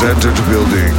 has entered building.